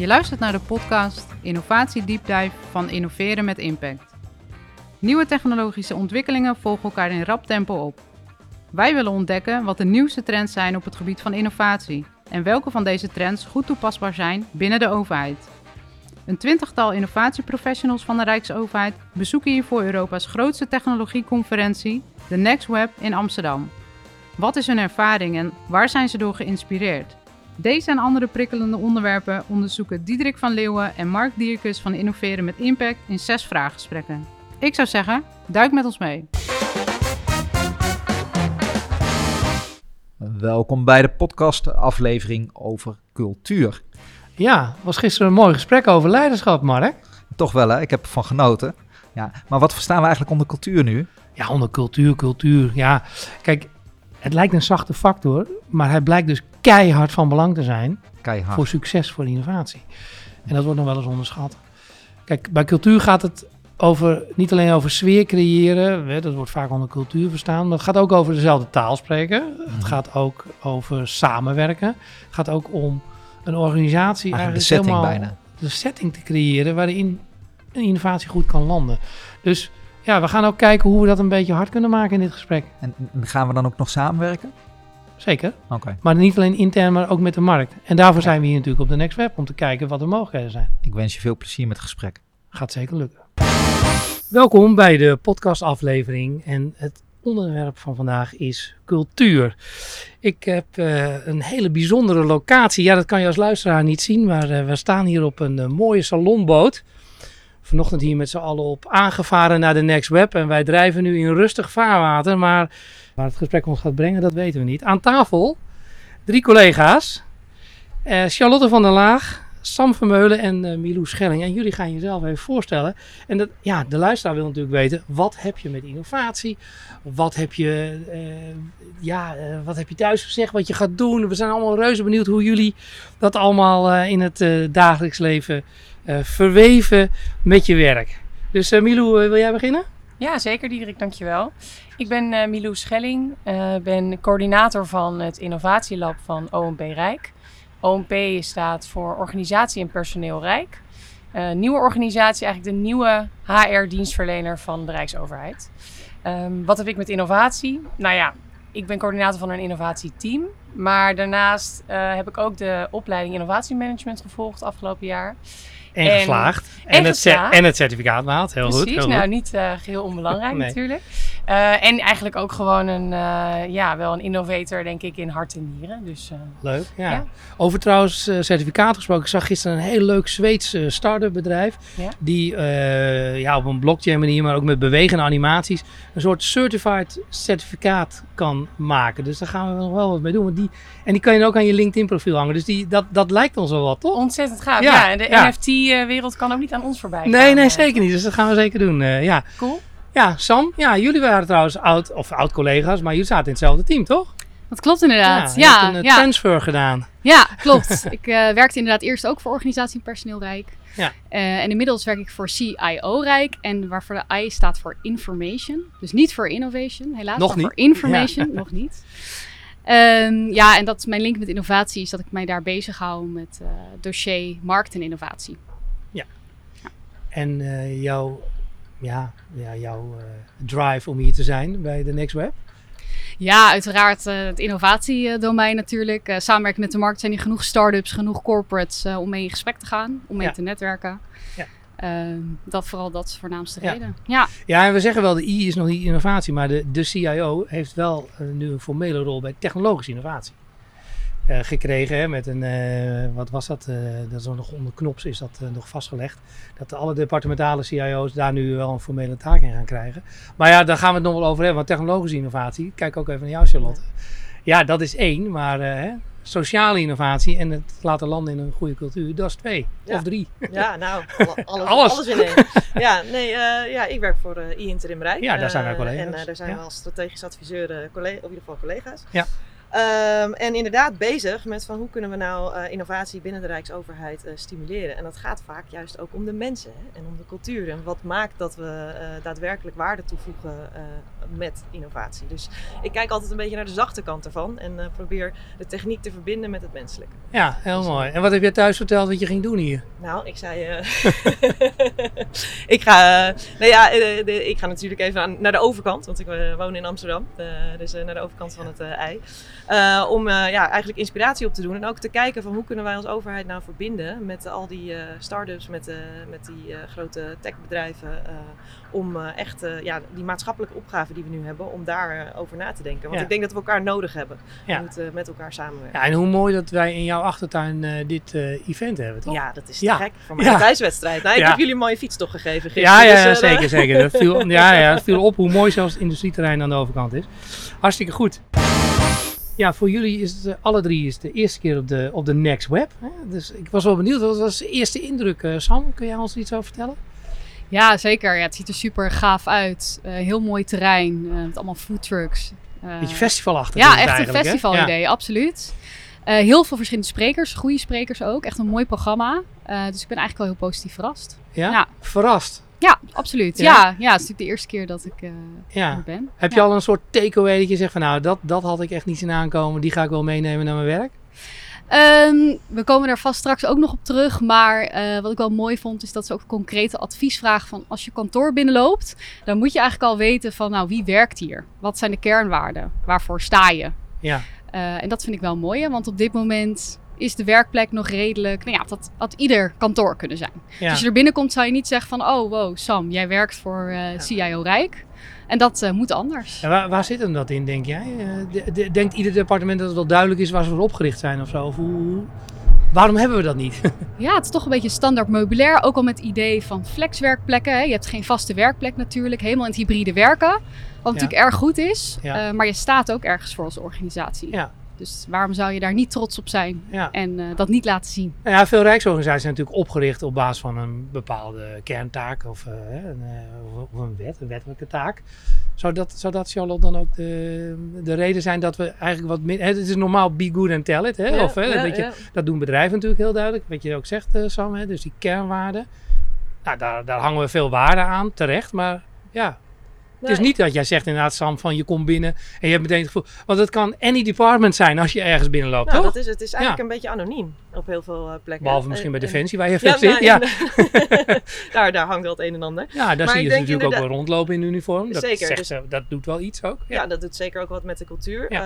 Je luistert naar de podcast Innovatie Deep Dive van Innoveren met Impact. Nieuwe technologische ontwikkelingen volgen elkaar in rap tempo op. Wij willen ontdekken wat de nieuwste trends zijn op het gebied van innovatie en welke van deze trends goed toepasbaar zijn binnen de overheid. Een twintigtal innovatieprofessionals van de Rijksoverheid bezoeken hiervoor Europa's grootste technologieconferentie, de Next Web in Amsterdam. Wat is hun ervaring en waar zijn ze door geïnspireerd? Deze en andere prikkelende onderwerpen onderzoeken Diederik van Leeuwen en Mark Dierkes van Innoveren met Impact in zes vraaggesprekken. Ik zou zeggen, duik met ons mee. Welkom bij de podcast aflevering over cultuur. Ja, was gisteren een mooi gesprek over leiderschap, Mark. Toch wel hè, ik heb ervan genoten. Ja, maar wat verstaan we eigenlijk onder cultuur nu? Ja, onder cultuur, cultuur. Ja, kijk, het lijkt een zachte factor, maar hij blijkt dus keihard van belang te zijn Keihard. voor succes, voor innovatie. En dat wordt nog wel eens onderschat. Kijk, bij cultuur gaat het over, niet alleen over sfeer creëren, hè, dat wordt vaak onder cultuur verstaan, maar het gaat ook over dezelfde taal spreken. Mhm. Het gaat ook over samenwerken. Het gaat ook om een organisatie Eigenlijk de setting helemaal bijna. de setting te creëren waarin een innovatie goed kan landen. Dus ja, we gaan ook kijken hoe we dat een beetje hard kunnen maken in dit gesprek. En gaan we dan ook nog samenwerken? Zeker. Oké. Maar niet alleen intern, maar ook met de markt. En daarvoor zijn we hier natuurlijk op de Next Web om te kijken wat de mogelijkheden zijn. Ik wens je veel plezier met het gesprek. Gaat zeker lukken. Welkom bij de podcastaflevering. En het onderwerp van vandaag is cultuur. Ik heb eh, een hele bijzondere locatie. Ja, dat kan je als luisteraar niet zien, maar eh, we staan hier op een eh, mooie salonboot. Vanochtend hier met z'n allen op aangevaren naar de Next Web. En wij drijven nu in rustig vaarwater. Maar waar het gesprek ons gaat brengen, dat weten we niet. Aan tafel drie collega's. Eh, Charlotte van der Laag, Sam Vermeulen en eh Milou Schelling. En jullie gaan jezelf even voorstellen. En dat, ja, de luisteraar wil natuurlijk weten, wat heb je met innovatie? Wat heb je, eh, ja, wat heb je thuis gezegd, wat je gaat doen? We zijn allemaal reuze benieuwd hoe jullie dat allemaal in het dagelijks leven verweven met je werk. Dus Milou, wil jij beginnen? Ja, zeker Diederik, dankjewel. Ik ben eh Milou Schelling, eh, ben coördinator van het innovatielab van OMP Rijk. OMP staat voor Organisatie en Personeel Rijk. Eh, nieuwe organisatie, eigenlijk de nieuwe HR-dienstverlener van de Rijksoverheid. Ehm, wat heb ik met innovatie? Nou ja, ik ben coördinator van een innovatieteam. Maar daarnaast heb ik ook de opleiding innovatiemanagement gevolgd afgelopen jaar. En, En- geslaagd. en het, en het certificaat behaald. Heel goed. Precies, Heel nou goed. niet eh, geheel onbelangrijk Nee. natuurlijk. Eh, en eigenlijk ook gewoon een, eh, ja, wel een innovator denk ik in hart en nieren. Dus eh, Leuk, ja. Ja. Over trouwens certificaat gesproken. Ik zag gisteren een heel leuk Zweeds start-up bedrijf. Ja. Die ja, op een blockchain manier, maar ook met bewegende animaties, een soort certified certificaat kan maken. Dus daar gaan we nog wel wat mee doen. Want die, en die kan je ook aan je LinkedIn profiel hangen. Dus die, dat, dat lijkt ons wel wat, toch? ontzettend gaaf. Ja, Ja, en de. NFT-wereld kan ook niet aan ons voorbij Nee, gaan, nee, zeker niet. Dus dat gaan we zeker doen. ja. Cool. Ja, Sam, ja, jullie waren trouwens oud, of oud-collega's, maar jullie zaten in hetzelfde team, toch? Dat klopt inderdaad. je Ja, hebt een ja, eh, transfer gedaan. ja, klopt. ik eh, werkte inderdaad eerst ook voor organisatie en personeel Rijk. Ja. Eh, en inmiddels werk ik voor CIO Rijk. En waarvoor de I staat voor Information. Dus niet voor Innovation, helaas. Nog niet. voor Information, nog niet. Ehm, ja, en dat is mijn link met innovatie is dat ik mij daar bezig hou met dossier markt en innovatie. En eh, jouw, ja, ja, jouw eh, drive om hier te zijn bij de Next Web? Ja, uiteraard eh, het innovatiedomein natuurlijk. Eh samenwerken met de markt zijn hier genoeg start-ups, genoeg corporates om mee in gesprek te gaan, om mee Ja. te netwerken. Ja. Ehm, dat vooral, dat is de voornaamste Ja. reden. Ja, Ja, en we zeggen wel, de I is nog niet innovatie, maar de, de CIO heeft wel nu een formele rol bij technologische innovatie. Eh, gekregen hè, met een, eh, wat was dat, eh, dat is nog onder knops is dat nog vastgelegd. Dat alle departementale CIO's daar nu wel een formele taak in gaan krijgen. Maar ja, daar gaan we het nog wel over hebben, want technologische innovatie, kijk ook even naar jou Charlotte. Ja, dat is één, maar hè, sociale innovatie en het laten landen in een goede cultuur, dat is twee Ja. of drie. Ja, nou, alle- alles, Alles. alles. in één. Ja, nee, ja, ik werk voor eh I-Interim Rijk. Ja, daar zijn wij collega's. En daar zijn Ja. we als strategisch adviseur, collega, of in ieder geval collega's. Ja. Ehm, en inderdaad bezig met van hoe kunnen we nou eh, innovatie binnen de Rijksoverheid eh, stimuleren. En dat gaat vaak juist ook om de mensen hè, en om de cultuur. En wat maakt dat we eh, daadwerkelijk waarde toevoegen met innovatie. Dus ik kijk altijd een beetje naar de zachte kant ervan. En probeer de techniek te verbinden met het menselijke. Ja, heel mooi. En wat heb je thuis verteld wat je ging doen hier? Nou, ik zei. ik, ga, nou ja, de- ik ga natuurlijk even aan, naar de overkant, want ik woon in Amsterdam. dus naar de overkant van het ei. Eh, om eh, ja, eigenlijk inspiratie op te doen en ook te kijken van hoe kunnen wij als overheid nou verbinden met al die eh start-ups, met, met die grote techbedrijven. om echt ja, die maatschappelijke opgave die we nu hebben, om daar over na te denken. Want Ja. ik denk dat we elkaar nodig hebben. Ja. We moeten met elkaar samenwerken. Ja, en hoe mooi dat wij in jouw achtertuin dit event hebben, toch? Ja, dat is te gek voor mijn thuiswedstrijd. Nou, ik heb jullie een mooie fiets toch gegeven gisteren. Ja, ja, dus, zeker, zeker. Dat viel, ja, ja, het viel op hoe mooi zelfs het industrieterrein aan de overkant is. Hartstikke goed. Ja, voor jullie is het eh, alle drie is de eerste keer op de, op de Next Web. Hè? Dus ik was wel benieuwd, wat was de eerste indruk? eh, Sam, kun jij ons iets over vertellen? Ja, zeker. Ja, het ziet er super gaaf uit. Eh, heel mooi terrein met allemaal foodtrucks. Eh, Beetje festivalachtig. Ja, echt een eigenlijk, hè? festivalidee, absoluut. Heel veel verschillende sprekers, goede sprekers ook. Echt een mooi programma. Dus ik ben eigenlijk wel heel positief verrast. Ja? Ja. Verrast. Ja, absoluut. Ja? Ja, ja, het is natuurlijk de eerste keer dat ik eh Ja. er ben. Heb je al een soort takeaway dat je zegt van nou, dat, dat had ik echt niet zien aankomen. Die ga ik wel meenemen naar mijn werk? Ehm, we komen daar vast straks ook nog op terug. Maar eh, wat ik wel mooi vond, is dat ze ook concrete advies vragen van als je kantoor binnenloopt, dan moet je eigenlijk al weten van nou wie werkt hier? Wat zijn de kernwaarden? Waarvoor sta je? Ja. Eh, en dat vind ik wel mooi, hè, want op dit moment is de werkplek nog redelijk. Nou ja, dat had ieder kantoor kunnen zijn. ja. Dus als je er binnenkomt, zou je niet zeggen van oh wow, Sam, jij werkt voor eh, CIO Rijk. En dat eh, moet anders. En waar, waar zit hem dat in, denk jij? Eh, de- de- denkt ieder departement dat het wel duidelijk is waar ze voor opgericht zijn of zo? Of hoe, hoe- waarom hebben we dat niet? Ja, het is toch een beetje standaard meubilair. Ook al met het idee van flexwerkplekken. Hè. Je hebt geen vaste werkplek natuurlijk. Helemaal in het hybride werken. Wat natuurlijk erg goed is. Ja. Eh, maar je staat ook ergens voor als organisatie. Ja. Dus waarom zou je daar niet trots op zijn ja. en eh, dat niet laten zien? Nou ja, veel rijksorganisaties zijn natuurlijk opgericht op basis van een bepaalde kerntaak of, eh, een, eh, of een wet, een wettelijke taak. Zou dat, zou dat Charlotte, dan ook de, de reden zijn dat we eigenlijk wat meer... hè, Het is normaal be good and tell it. Hè? Ja, of, hè, ja, dat, je, ja. dat doen bedrijven natuurlijk heel duidelijk. Wat je ook zegt, eh, Sam. Hè? Dus die kernwaarden. Nou, daar, daar hangen we veel waarde aan, terecht. Maar ja, het is niet dat jij zegt inderdaad, Sam, van je komt binnen en je hebt meteen het gevoel... Want het kan any department zijn als je ergens binnenloopt, Nou, toch? dat is, het. Is eigenlijk een beetje anoniem op heel veel eh, plekken. Behalve misschien bij En- en- Defensie, waar je veel Ja, zit. nou, Ja, en- daar, daar hangt wel het een en ander. Ja, daar Maar zie je ze natuurlijk ook wel rondlopen in uniform. Dat, Zeker, zegt dus- ze- dat doet wel iets ook. Ja. dat doet zeker ook wat met de cultuur. Ja.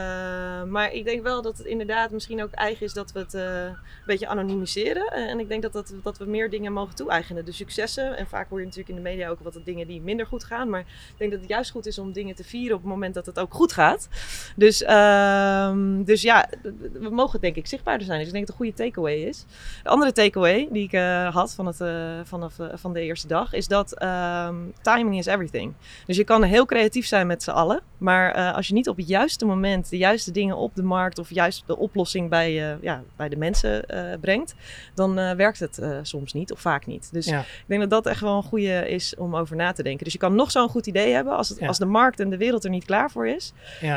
Eh, maar ik denk wel dat het inderdaad misschien ook eigen is dat we het eh, een beetje anonimiseren. En ik denk dat, dat, dat we meer dingen mogen toe-eigenen. De successen. En vaak hoor je natuurlijk in de media ook wat dingen die minder goed gaan. Maar ik denk dat het juist goed is om dingen te vieren op het moment dat het ook goed gaat. Dus, ehm, dus ja, we mogen denk ik zichtbaarder zijn. Dus ik denk dat het een goede takeaway is. De andere takeaway die ik eh, had van, het, eh, vanaf eh, van de eerste dag is dat ehm, timing is everything. Dus je kan heel creatief zijn met z'n allen. Maar als je niet op het juiste moment de juiste dingen op de markt of juist de oplossing bij, ja, bij de mensen brengt, dan werkt het soms niet of vaak niet. Dus Ja. ik denk dat dat echt wel een goede is om over na te denken. Dus je kan nog zo'n goed idee hebben. Als, het, Ja. als de markt en de wereld er niet klaar voor is,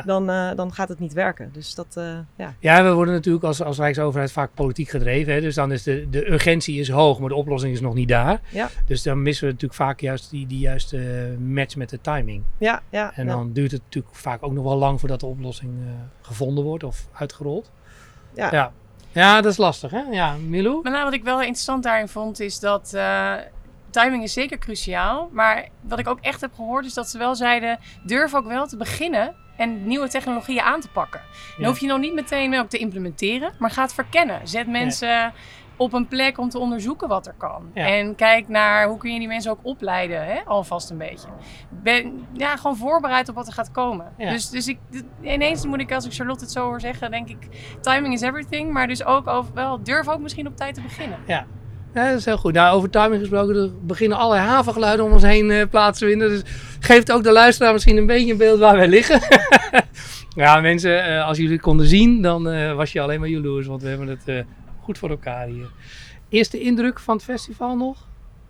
dan, dan gaat het niet werken. Dus dat, ja. ja, we worden natuurlijk als, als Rijksoverheid vaak politiek gedreven. Hè? Dus dan is de, de urgentie is hoog, maar de oplossing is nog niet daar. Ja. Dus dan missen we natuurlijk vaak juist die, die juiste eh, match met de timing. Ja, ja, En ja. dan duurt het natuurlijk vaak ook nog wel lang voordat de oplossing eh, gevonden wordt of uitgerold. Ja. ja. Ja, dat is lastig hè? Ja, Milou? Maar nou, wat ik wel interessant daarin vond, is dat eh, timing is zeker cruciaal. Maar wat ik ook echt heb gehoord, is dat ze wel zeiden: durf ook wel te beginnen en nieuwe technologieën aan te pakken. Dan Ja. hoef je nog niet meteen ook te implementeren, maar ga het verkennen. Zet mensen op een plek om te onderzoeken wat er kan. Ja. En kijk naar hoe kun je die mensen ook opleiden, hè? alvast een beetje. Ben ja, gewoon voorbereid op wat er gaat komen. Dus, dus ik, ineens moet ik, als ik Charlotte het zo hoor zeggen, denk ik, timing is everything. Maar dus ook over, wel, durf ook misschien op tijd te beginnen. Ja, dat is heel goed. Nou, over timing gesproken, er beginnen allerlei havengeluiden om ons heen eh, plaats te vinden. Dus geeft ook de luisteraar misschien een beetje een beeld waar wij liggen. ja, mensen, eh, als jullie konden zien, dan eh, was je alleen maar jaloers, want we hebben het eh, goed voor elkaar hier. Eerste indruk van het festival nog,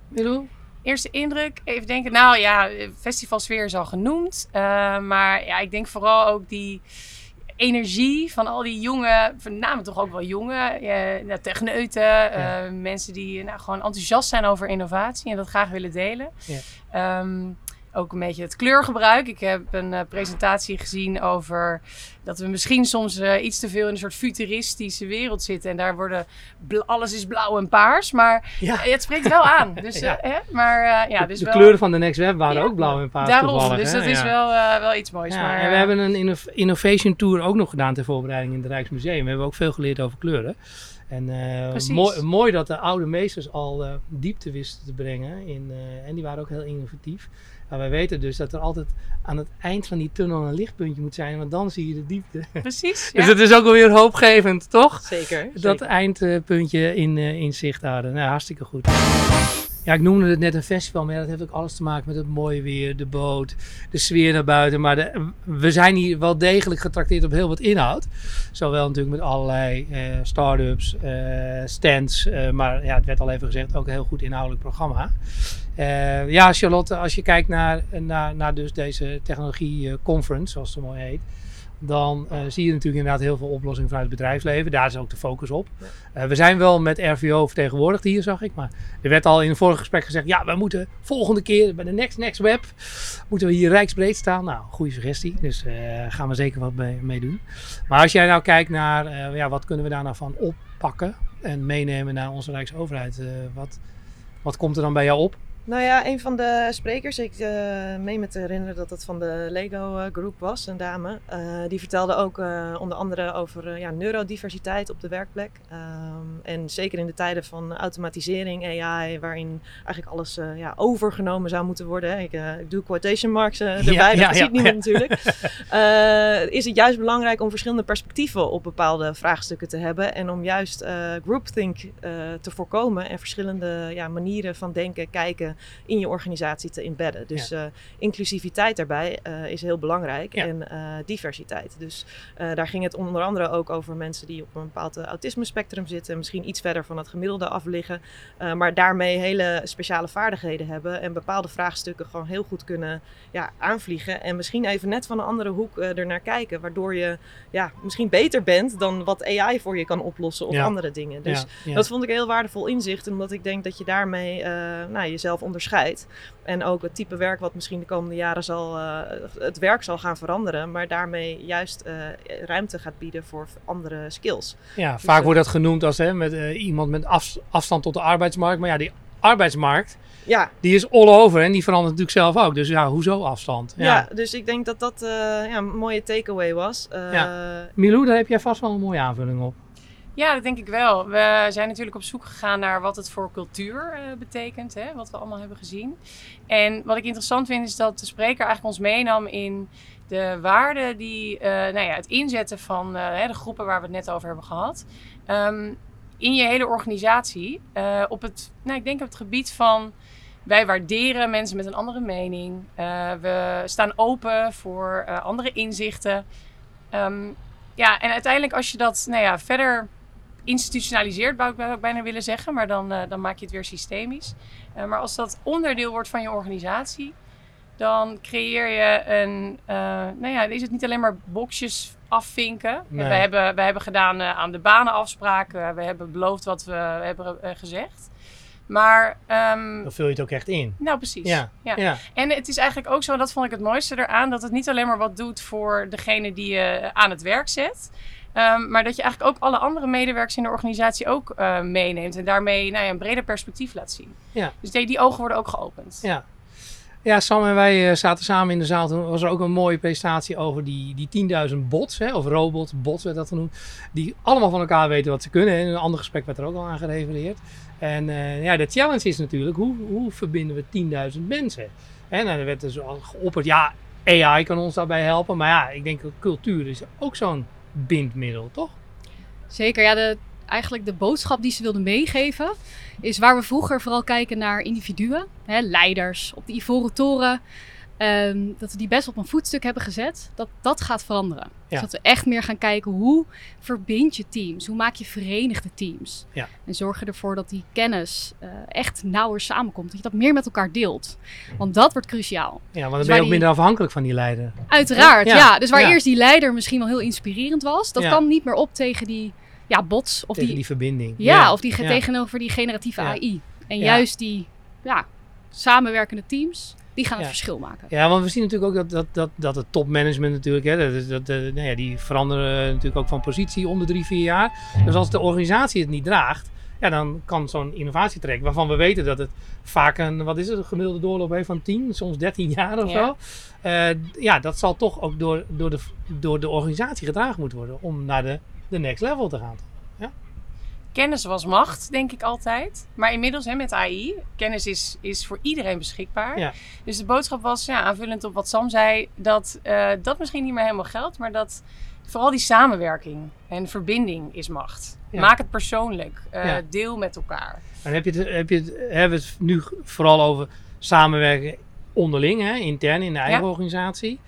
Milou? Eerste indruk, even denken. Nou ja, festivalsfeer is al genoemd. Eh, maar ja, ik denk vooral ook die... energie van al die jonge, voornamelijk toch ook wel jonge nou, techneuten, Ja. eh, mensen die nou, gewoon enthousiast zijn over innovatie en dat graag willen delen. Ja. Ehm, ook een beetje het kleurgebruik. Ik heb een eh, presentatie gezien over dat we misschien soms eh, iets te veel in een soort futuristische wereld zitten. En daar worden alles is blauw en paars. Maar Ja. eh, het spreekt wel aan. Dus, Ja. hè? Maar ja, de, dus de wel, kleuren van de Next Web waren Ja. ook blauw en paars daarom. Dus hè? dat is wel, wel iets moois. Maar, en we hebben een inno- innovation tour ook nog gedaan ter voorbereiding in het Rijksmuseum. We hebben ook veel geleerd over kleuren. En eh, mooi, mooi dat de oude meesters al eh, diepte wisten te brengen. In, eh, en die waren ook heel innovatief. Maar wij weten dus dat er altijd aan het eind van die tunnel een lichtpuntje moet zijn. Want dan zie je de diepte. Precies. Dus ja. dat is ook alweer hoopgevend, toch? Zeker. Dat zeker. eindpuntje in, eh, in zicht houden. Nou, hartstikke goed. Ja, ik noemde het net een festival, maar dat heeft ook alles te maken met het mooie weer, de boot, de sfeer naar buiten. Maar we zijn hier wel degelijk getrakteerd op heel wat inhoud. Zowel natuurlijk met allerlei eh start-ups, eh, stands, eh, maar ja, het werd al even gezegd, ook een heel goed inhoudelijk programma. Ja, Charlotte, als je kijkt naar, naar, dus deze technologie conference, zoals het mooi heet, dan eh, zie je natuurlijk inderdaad heel veel oplossingen vanuit het bedrijfsleven. Daar is ook de focus op. Eh, we zijn wel met RVO vertegenwoordigd hier, zag ik. Maar er werd al in het vorige gesprek gezegd, ja, we moeten volgende keer bij de Next Next Web, moeten we hier rijksbreed staan. Nou, goede suggestie. Dus eh gaan we zeker wat mee, mee doen. Maar als jij nou kijkt naar, ja, wat kunnen we daar nou van oppakken en meenemen naar onze Rijksoverheid? wat, wat komt er dan bij jou op? Nou ja, een van de sprekers, ik eh meen me te herinneren dat het van de Lego eh, Group was, een dame. eh, die vertelde ook onder andere over ja, neurodiversiteit op de werkplek. Ehm, en zeker in de tijden van automatisering, AI, waarin eigenlijk alles ja, overgenomen zou moeten worden. hè. Ik, ik doe quotation marks erbij, Ja, dat ja, ziet niemand natuurlijk. Is het juist belangrijk om verschillende perspectieven op bepaalde vraagstukken te hebben. En om juist groupthink te voorkomen en verschillende ja, manieren van denken, kijken in je organisatie te embedden. Dus eh, inclusiviteit daarbij eh, is heel belangrijk Ja. en eh, diversiteit. Dus eh, daar ging het onder andere ook over mensen die op een bepaald eh, autisme-spectrum zitten, misschien iets verder van het gemiddelde af liggen, eh, maar daarmee hele speciale vaardigheden hebben en bepaalde vraagstukken gewoon heel goed kunnen ja, aanvliegen en misschien even net van een andere hoek eh ernaar kijken, waardoor je ja, misschien beter bent dan wat AI voor je kan oplossen of Ja. andere dingen. Dus Ja, ja. dat vond ik heel waardevol inzicht, omdat ik denk dat je daarmee eh, nou, jezelf onderscheidt. En ook het type werk wat misschien de komende jaren zal, eh, het werk zal gaan veranderen, maar daarmee juist eh, ruimte gaat bieden voor andere skills. Ja, vaak eh, wordt dat genoemd als hè, met, iemand met af- afstand tot de arbeidsmarkt. Maar ja, die arbeidsmarkt, Ja, die is all over en die verandert natuurlijk zelf ook. Dus ja, hoezo afstand? Ja. ja. dus ik denk dat dat ja, een mooie takeaway was. Eh, Milou, daar heb jij vast wel een mooie aanvulling op. Ja, dat denk ik wel. We zijn natuurlijk op zoek gegaan naar wat het voor cultuur eh, betekent, hè, wat we allemaal hebben gezien. En wat ik interessant vind is dat de spreker eigenlijk ons meenam in de waarden die, eh, nou ja, het inzetten van eh, de groepen waar we het net over hebben gehad, ehm, in je hele organisatie. op het, nou, ik denk op het gebied van wij waarderen mensen met een andere mening. We staan open voor andere inzichten. Ehm, ja, en uiteindelijk als je dat nou ja, verder institutionaliseert, zou ik bij- bijna willen zeggen, maar dan, eh, dan maak je het weer systemisch. Eh, maar als dat onderdeel wordt van je organisatie, dan creëer je een, eh, nou ja, is het niet alleen maar boxjes afvinken. Nee. We, hebben, we hebben gedaan aan de banenafspraken, we hebben beloofd wat we hebben gezegd. Maar, ehm, Dan vul je het ook echt in. nou precies. Ja, Ja. ja. En het is eigenlijk ook zo, en dat vond ik het mooiste eraan, dat het niet alleen maar wat doet voor degene die je aan het werk zet. Ehm, maar dat je eigenlijk ook alle andere medewerkers in de organisatie ook eh, meeneemt. En daarmee nou ja, een breder perspectief laat zien. Ja. Dus die, die ogen worden ook geopend. Ja. Ja, Sam en wij eh, zaten samen in de zaal. Toen was er ook een mooie presentatie over die, die 10.000 bots, hè, of robots, bots werd dat genoemd. Die allemaal van elkaar weten wat ze kunnen. En in een ander gesprek werd er ook al aan gerefereerd. En eh, ja, de challenge is natuurlijk, hoe, hoe verbinden we 10.000 mensen? En dan werd er zo geopperd, ja, AI kan ons daarbij helpen. Maar ja, ik denk dat cultuur is ook zo'n bindmiddel, toch? Zeker, ja, eigenlijk de boodschap die ze wilden meegeven is waar we vroeger vooral kijken naar individuen, hè, leiders op de Ivoren Toren. Ehm, dat we die best op een voetstuk hebben gezet, dat dat gaat veranderen. Ja. Dus dat we echt meer gaan kijken hoe verbind je teams, hoe maak je verenigde teams. Ja. En zorg je ervoor dat die kennis eh, echt nauwer samenkomt, dat je dat meer met elkaar deelt. Want dat wordt cruciaal. Ja, want dan Dus ben je ook die- minder afhankelijk van die leider. Uiteraard, Ja. ja. Dus waar eerst die leider misschien wel heel inspirerend was, dat kan niet meer op tegen die ja, bots of tegen die, die verbinding. ja, of die tegenover die generatieve. AI. En juist die ja, samenwerkende teams, die gaan het Ja. verschil maken. Ja, want we zien natuurlijk ook dat, dat, dat, dat het topmanagement natuurlijk, hè, dat, dat, eh, nou ja, die veranderen natuurlijk ook van positie om de drie, vier jaar. Dus als de organisatie het niet draagt, ja, dan kan zo'n innovatietrek, waarvan we weten dat het vaak een, wat is het, een gemiddelde doorloop heeft van 10, soms 13 jaar of Ja. zo. Eh, ja, dat zal toch ook door, door, de, door de organisatie gedragen moeten worden om naar de, de next level te gaan. Kennis was macht, denk ik altijd. Maar inmiddels hè, met AI, kennis is, is voor iedereen beschikbaar. Ja. Dus de boodschap was, ja, aanvullend op wat Sam zei, dat eh, dat misschien niet meer helemaal geldt, maar dat vooral die samenwerking en verbinding is macht. Ja. Maak het persoonlijk. eh, Ja. Deel met elkaar. En heb je het, heb je het, hebben we het nu vooral over samenwerken onderling, hè, intern in de eigen organisatie.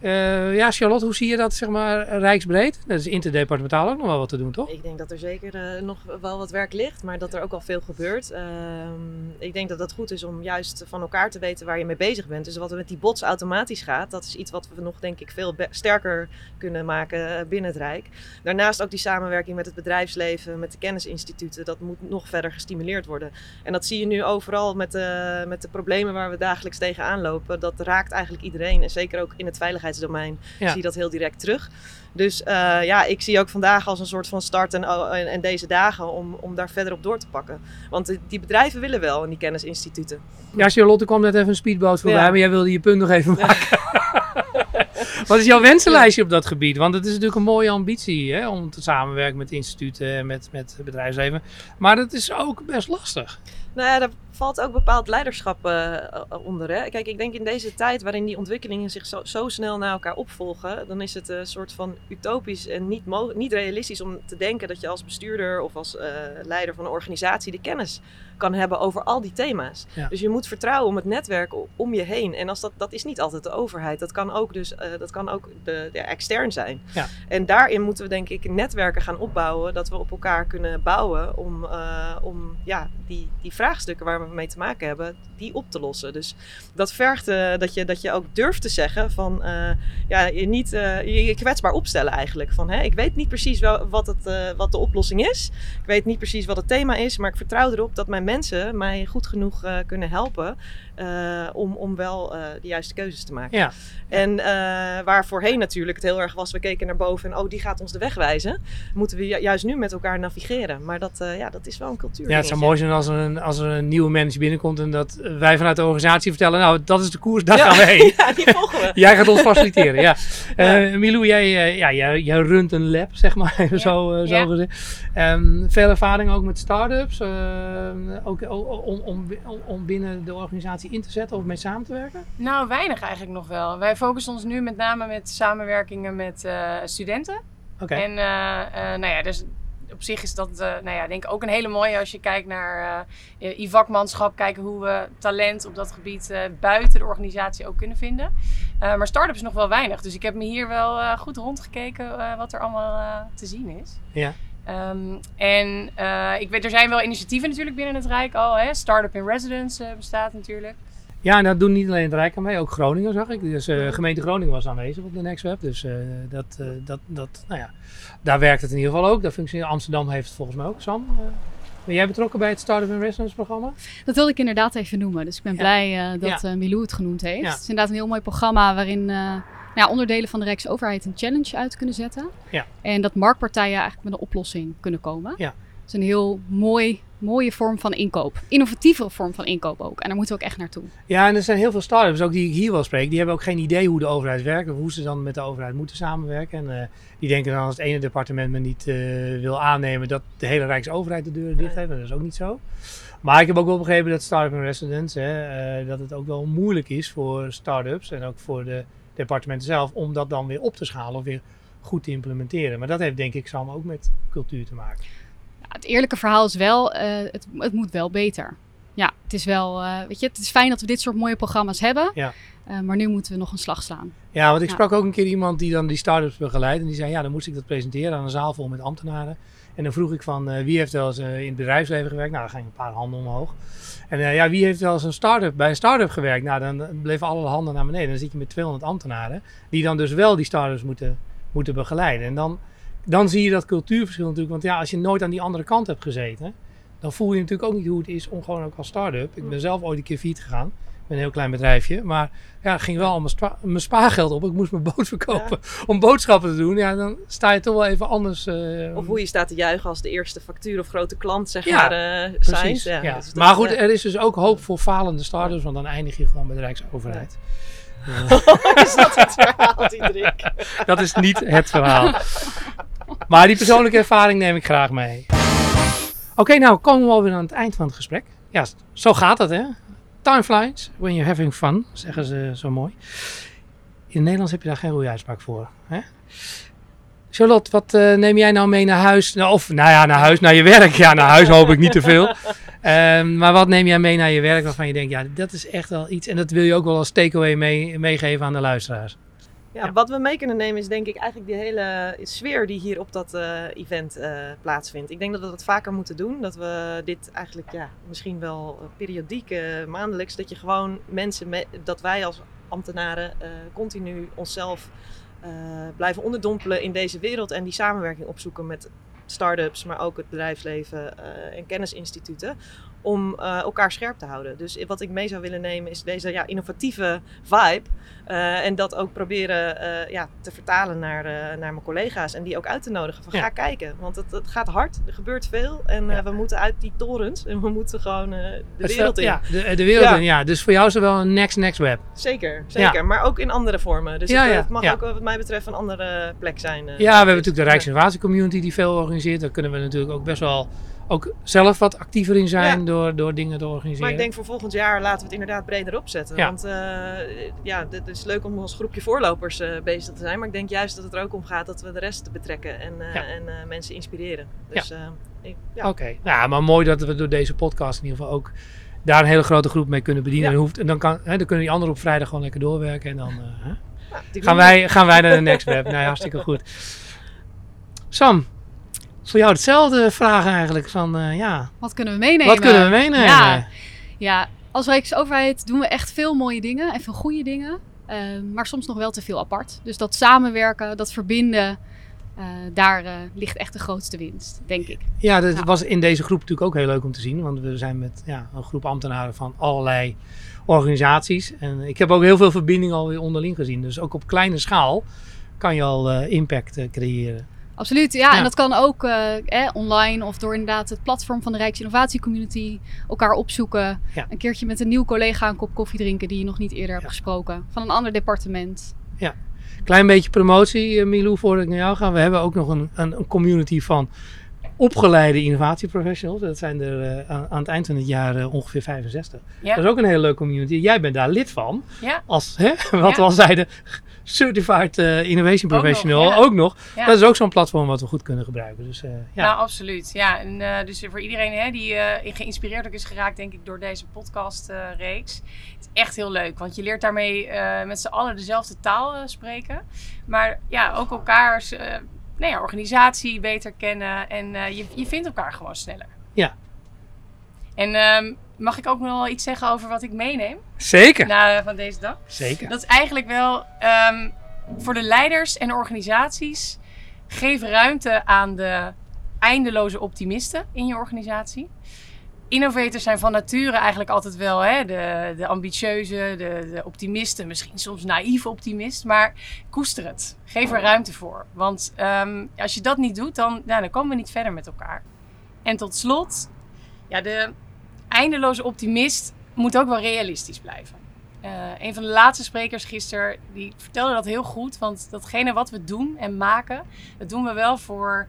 Eh, ja, Charlotte, hoe zie je dat zeg maar rijksbreed? Dat is interdepartementaal ook nog wel wat te doen, toch? Ik denk dat er zeker eh, nog wel wat werk ligt, maar dat er ook al veel gebeurt. Ehm, ik denk dat het goed is om juist van elkaar te weten waar je mee bezig bent. Dus wat er met die bots automatisch gaat, dat is iets wat we nog denk ik veel sterker kunnen maken eh, binnen het Rijk. Daarnaast ook die samenwerking met het bedrijfsleven, met de kennisinstituten, dat moet nog verder gestimuleerd worden. En dat zie je nu overal met de, met de problemen waar we dagelijks tegenaan lopen. Dat raakt eigenlijk iedereen en zeker ook in het veiligheidsdomein Ja. zie je dat heel direct terug. Dus eh, ja, ik zie ook vandaag als een soort van start en, oh, en, en deze dagen om, om daar verder op door te pakken. Want die- bedrijven willen wel en die kennisinstituten. Ja, Charlotte kwam net even een speedboot voorbij, Ja. maar jij wilde je punt nog even maken. Wat is jouw wensenlijstje op dat gebied? Want het is natuurlijk een mooie ambitie hè, om te samenwerken met instituten en met, met bedrijfsleven. Maar dat is ook best lastig. Nou ja, daar valt ook bepaald leiderschap eh, onder. Hè? Kijk, ik denk in deze tijd waarin die ontwikkelingen zich zo, zo snel naar elkaar opvolgen, dan is het een soort van utopisch en niet, niet realistisch om te denken dat je als bestuurder of als eh, leider van een organisatie de kennis kan hebben over al die thema's. Ja. Dus je moet vertrouwen om het netwerk om je heen. En als dat, dat is niet altijd de overheid. Dat kan ook, dus, eh, dat kan ook de, ja, extern zijn. Ja. En daarin moeten we denk ik netwerken gaan opbouwen. Dat we op elkaar kunnen bouwen om, eh, om ja, die, die vraagstukken waar we mee te maken hebben, die op te lossen. Dus dat vergt eh, dat, je, dat je ook durft te zeggen van ja, je niet je, je kwetsbaar opstellen eigenlijk. Van, hè, ik weet niet precies wel, wat, het, wat de oplossing is. Ik weet niet precies wat het thema is, maar ik vertrouw erop dat mijn mensen mij goed genoeg eh, kunnen helpen eh, om, om wel eh, de juiste keuzes te maken. Ja. En waar voorheen natuurlijk het heel erg was, we keken naar boven en oh, die gaat ons de weg wijzen. Moeten we ju- juist nu met elkaar navigeren. Maar dat, ja, dat is wel een cultuur. Ja, het zou mooi zijn als er, een, als er een nieuwe manager binnenkomt en dat wij vanuit de organisatie vertellen, nou, dat is de koers, daar gaan we heen. ja, die volgen we. Jij gaat ons faciliteren, ja. Milou, jij, ja, jij, jij runt een lab, zeg maar, zo, zo Ja. gezegd. Ehm, veel ervaring ook met start-ups, eh, ook om, om, om, binnen de organisatie in te zetten of mee samen te werken? Nou, weinig eigenlijk nog wel. Wij focussen ons nu met name met samenwerkingen met eh, studenten. Oké, En eh, eh, nou ja, dus op zich is dat nou ja, denk ik ook een hele mooie als je kijkt naar eh e-vakmanschap. Kijken hoe we talent op dat gebied buiten de organisatie ook kunnen vinden. Maar start-up is nog wel weinig. Dus ik heb me hier wel goed rondgekeken wat er allemaal te zien is. ja. Ehm, en eh, ik weet, er zijn wel initiatieven natuurlijk binnen het Rijk al. Hè? Startup in Residence eh, bestaat natuurlijk. Ja, en dat doen niet alleen het Rijk aan mee, ook Groningen zag ik. Dus eh, gemeente Groningen was aanwezig op de NextWeb. Dus eh, dat, eh, dat, dat, nou ja, daar werkt het in ieder geval ook. Dat functioneert. Amsterdam heeft het volgens mij ook. Sam, ben jij betrokken bij het Startup in Residence programma? Dat wilde ik inderdaad even noemen. Dus ik ben Ja. blij eh, dat Ja. eh, Milou het genoemd heeft. Ja. Het is inderdaad een heel mooi programma waarin eh, nou ja, onderdelen van de Rijksoverheid een challenge uit kunnen zetten. Ja. En dat marktpartijen eigenlijk met een oplossing kunnen komen. Ja. Het is een heel mooi, mooie vorm van inkoop. Innovatievere vorm van inkoop ook. En daar moeten we ook echt naartoe. Ja, en er zijn heel veel start-ups, ook die ik hier wel spreek, die hebben ook geen idee hoe de overheid werkt of hoe ze dan met de overheid moeten samenwerken. En eh, die denken dan als het ene departement me niet eh, wil aannemen dat de hele Rijksoverheid de deuren dicht heeft. En dat is ook niet zo. Maar ik heb ook wel begrepen dat Startup in Residence, hè, eh, dat het ook wel moeilijk is voor start-ups en ook voor de departementen zelf om dat dan weer op te schalen of weer goed te implementeren. Maar dat heeft denk ik samen ook met cultuur te maken. Ja, het eerlijke verhaal is wel, eh, het, het moet wel beter. ja, het is wel, eh, weet je, het is fijn dat we dit soort mooie programma's hebben. Ja. Eh, maar nu moeten we nog een slag slaan. Ja, want ik Ja. sprak ook een keer iemand die dan die start-ups begeleidt. En die zei, ja, dan moest ik dat presenteren aan een zaal vol met ambtenaren. En dan vroeg ik van, eh, wie heeft wel eens eh, in het bedrijfsleven gewerkt? Nou, dan gingen een paar handen omhoog. En eh, ja, wie heeft wel eens een start-up, bij een start-up gewerkt? Nou, dan bleven alle handen naar beneden. Dan zit je met 200 ambtenaren. Die dan dus wel die start-ups moeten, moeten begeleiden. En dan, dan zie je dat cultuurverschil natuurlijk. Want ja, als je nooit aan die andere kant hebt gezeten... dan voel je natuurlijk ook niet hoe het is om gewoon ook als start-up. Ik ben zelf ooit een keer fiets gegaan. Een heel klein bedrijfje. Maar ja, ging wel al mijn, spa- mijn spaargeld op. Ik moest mijn boot verkopen om boodschappen te doen. Ja, dan sta je toch wel even anders. eh, Of hoe je staat te juigen als de eerste factuur of grote klant zeg Ja, maar eh, Precies. zijn. Ja. dus maar goed, er is dus ook hoop voor falende starters. Want dan eindig je gewoon bij de Rijksoverheid. is dat het verhaal, Diederik? Dat is niet het verhaal. Maar die persoonlijke ervaring neem ik graag mee. Oké, nou komen we alweer aan het eind van het gesprek. Ja, zo gaat het hè. Time flies when you're having fun, zeggen ze zo mooi. In het Nederlands heb je daar geen goede uitspraak voor. Hè? Charlotte, wat eh, neem jij nou mee naar huis? Nou, Of nou ja, naar huis, naar je werk. Ja, naar huis hoop ik niet te veel. Ehm, maar wat neem jij mee naar je werk waarvan je denkt, ja, dat is echt wel iets. En dat wil je ook wel als takeaway mee, meegeven aan de luisteraars. Ja, Ja. wat we mee kunnen nemen is denk ik eigenlijk die hele sfeer die hier op dat eh, event eh, plaatsvindt. Ik denk dat we dat vaker moeten doen. Dat we dit eigenlijk ja, misschien wel eh, periodiek, maandelijks, dat je gewoon mensen, me- dat wij als ambtenaren continu onszelf blijven onderdompelen in deze wereld en die samenwerking opzoeken met start-ups, maar ook het bedrijfsleven en kennisinstituten. Om eh, elkaar scherp te houden. Dus wat ik mee zou willen nemen is deze ja, innovatieve vibe. Eh, en dat ook proberen eh, ja, te vertalen naar, naar mijn collega's. En die ook uit te nodigen van Ja. ga kijken. Want het, het gaat hard, er gebeurt veel. En Ja. we moeten uit die torens. En we moeten gewoon de Het wereld in. Ja, de, de wereld in, ja. Dus voor jou is er wel een next, next web. Zeker, zeker. Maar ook in andere vormen. Dus het, het mag ook wat mij betreft een andere plek zijn. Ja, we hebben natuurlijk de. Rijksinnovatiecommunity die veel organiseert. Daar kunnen we natuurlijk ook best wel ook zelf wat actiever in zijn Ja. door, door dingen te organiseren. Maar ik denk voor volgend jaar laten we het inderdaad breder opzetten. Ja. Want eh, ja, het is leuk om als groepje voorlopers eh, bezig te zijn. Maar ik denk juist dat het er ook om gaat dat we de rest betrekken en, eh, Ja. en mensen inspireren. Dus. Oké, nou, maar mooi dat we door deze podcast in ieder geval ook daar een hele grote groep mee kunnen bedienen. En, hoeft, en dan, kan, hè, dan kunnen die anderen op vrijdag gewoon lekker doorwerken. En dan Nou, gaan, wij, gaan wij naar de next web. Nou, hartstikke goed. Sam, voor jou hetzelfde vraag eigenlijk. Van, eh, ja, Wat kunnen we meenemen? wat kunnen we meenemen? Ja, ja, als Rijksoverheid doen we echt veel mooie dingen en veel goede dingen. eh, maar soms nog wel te veel apart. Dus dat samenwerken, dat verbinden, eh, daar eh, ligt echt de grootste winst, denk ik. Ja, dat Ja. was in deze groep natuurlijk ook heel leuk om te zien. Want we zijn met ja, een groep ambtenaren van allerlei organisaties. En ik heb ook heel veel verbindingen alweer onderling gezien. Dus ook op kleine schaal kan je al impact creëren. Absoluut, ja. Ja. En dat kan ook eh, eh, online of door inderdaad het platform van de Rijksinnovatiecommunity elkaar opzoeken. Ja. Een keertje met een nieuw collega een kop koffie drinken die je nog niet eerder hebt Ja. gesproken. Van een ander departement. Klein beetje promotie, eh, Milou, voordat ik naar jou ga. We hebben ook nog een, een, een community van opgeleide innovatieprofessionals. Dat zijn er eh, aan, aan het eind van het jaar eh, ongeveer 65. Ja. Dat is ook een hele leuke community. Jij bent daar lid van. Ja. Als, hè, wat Ja. we al zeiden, Certified eh, Innovation Ook nog, Professional. ja. Ook nog. Ja. Dat is ook zo'n platform wat we goed kunnen gebruiken. Dus eh, ja. Nou, absoluut. Ja, en eh, dus voor iedereen hè, die geïnspireerd ook is geraakt, denk ik, door deze podcast-reeks. het is echt heel leuk, want je leert daarmee met z'n allen dezelfde taal spreken. Maar ja, ook elkaars nou ja, organisatie beter kennen en je, je vindt elkaar gewoon sneller. Ja. En ehm, mag ik ook nog wel iets zeggen over wat ik meeneem Zeker. na, van deze dag? Zeker. Dat is eigenlijk wel ehm, voor de leiders en organisaties. Geef ruimte aan de eindeloze optimisten in je organisatie. Innovators zijn van nature eigenlijk altijd wel hè, de, de ambitieuze, de, de optimisten, misschien soms naïeve optimist. Maar koester het. Geef er ruimte voor. Want ehm, als je dat niet doet, dan, nou, dan komen we niet verder met elkaar. En tot slot, ja, de eindeloze optimist moet ook wel realistisch blijven. Eh, een van de laatste sprekers gisteren, die vertelde dat heel goed. Want datgene wat we doen en maken, dat doen we wel voor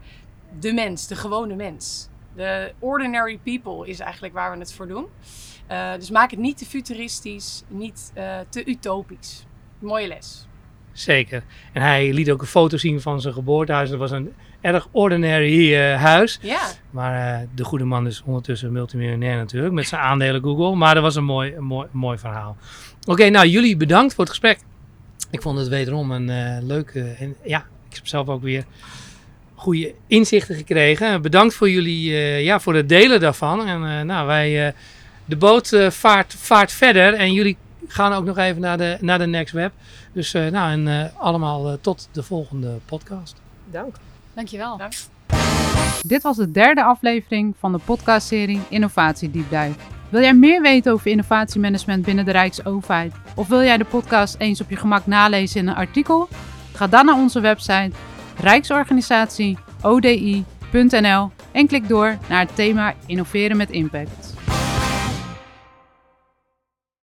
de mens, de gewone mens. De ordinary people is eigenlijk waar we het voor doen. Eh, dus maak het niet te futuristisch, niet eh, te utopisch. Mooie les. Zeker. En hij liet ook een foto zien van zijn geboortehuis. Dat was een erg ordinary eh, huis. Ja, Maar eh, de goede man is ondertussen multimiljonair natuurlijk. Met zijn aandelen Google. Maar dat was een mooi, een mooi, een mooi verhaal. Oké, nou jullie bedankt voor het gesprek. Ik vond het wederom een eh, leuke. En ja, ik heb zelf ook weer goede inzichten gekregen. Bedankt voor jullie, ja, voor het delen daarvan. En nou, wij, de boot vaart, vaart verder. En jullie gaan ook nog even naar de, naar de Next Web. Dus eh, nou, en eh, allemaal eh, tot de volgende podcast. Dank. Dankjewel. Dank. Dit was de derde aflevering van de podcastserie Innovatie Deep Dive. Wil jij meer weten over innovatiemanagement binnen de Rijksoverheid? Of wil jij de podcast eens op je gemak nalezen in een artikel? Ga dan naar onze website rijksorganisatie.odi.nl en klik door naar het thema Innoveren met Impact.